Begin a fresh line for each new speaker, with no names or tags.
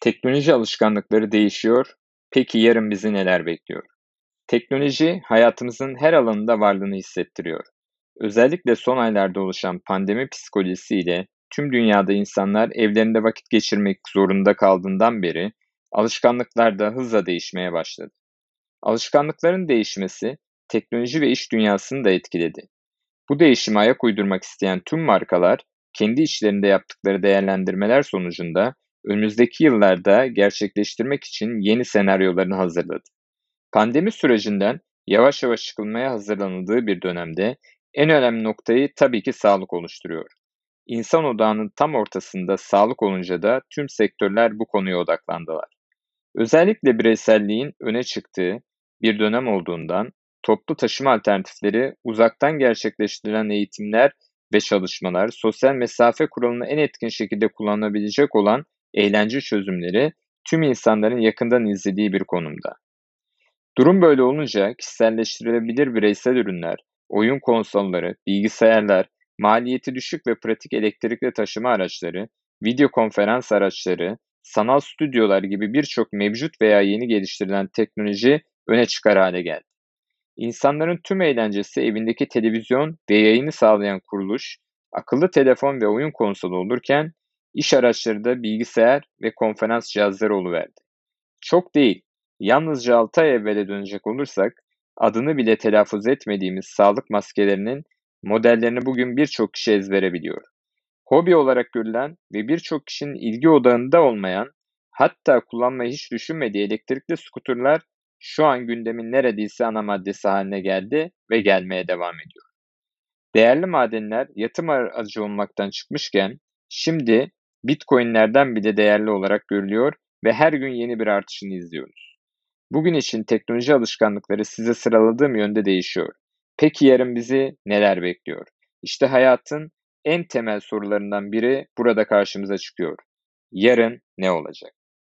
Teknoloji alışkanlıkları değişiyor. Peki yarın bizi neler bekliyor? Teknoloji hayatımızın her alanında varlığını hissettiriyor. Özellikle son aylarda oluşan pandemi psikolojisiyle tüm dünyada insanlar evlerinde vakit geçirmek zorunda kaldığından beri alışkanlıklar da hızla değişmeye başladı. Alışkanlıkların değişmesi teknoloji ve iş dünyasını da etkiledi. Bu değişime ayak uydurmak isteyen tüm markalar kendi içlerinde yaptıkları değerlendirmeler sonucunda önümüzdeki yıllarda gerçekleştirmek için yeni senaryolarını hazırladı. Pandemi sürecinden yavaş yavaş çıkılmaya hazırlanıldığı bir dönemde en önemli noktayı tabii ki sağlık oluşturuyor. İnsan odağının tam ortasında sağlık olunca da tüm sektörler bu konuya odaklandılar. Özellikle bireyselliğin öne çıktığı bir dönem olduğundan toplu taşıma alternatifleri, uzaktan gerçekleştirilen eğitimler ve çalışmalar, sosyal mesafe kuralını en etkin şekilde kullanabilecek olan eğlence çözümleri tüm insanların yakından izlediği bir konumda. Durum böyle olunca kişiselleştirilebilir bireysel ürünler, oyun konsolları, bilgisayarlar, maliyeti düşük ve pratik elektrikli taşıma araçları, video konferans araçları, sanal stüdyolar gibi birçok mevcut veya yeni geliştirilen teknoloji öne çıkar hale geldi. İnsanların tüm eğlencesi evindeki televizyon ve yayını sağlayan kuruluş, akıllı telefon ve oyun konsolu olurken iş araçları da bilgisayar ve konferans cihazları oluverdi. Çok değil, yalnızca 6 ay evvele dönecek olursak adını bile telaffuz etmediğimiz sağlık maskelerinin modellerini bugün birçok kişi ezbere biliyor. Hobi olarak görülen ve birçok kişinin ilgi odağında olmayan, hatta kullanmayı hiç düşünmediği elektrikli skuterlar şu an gündemin neredeyse ana maddesi haline geldi ve gelmeye devam ediyor. Değerli madenler yatım aracı olmaktan çıkmışken şimdi Bitcoin'lerden bile değerli olarak görülüyor ve her gün yeni bir artışını izliyoruz. Bugün için teknoloji alışkanlıkları size sıraladığım yönde değişiyor. Peki yarın bizi neler bekliyor? İşte hayatın en temel sorularından biri burada karşımıza çıkıyor. Yarın ne olacak?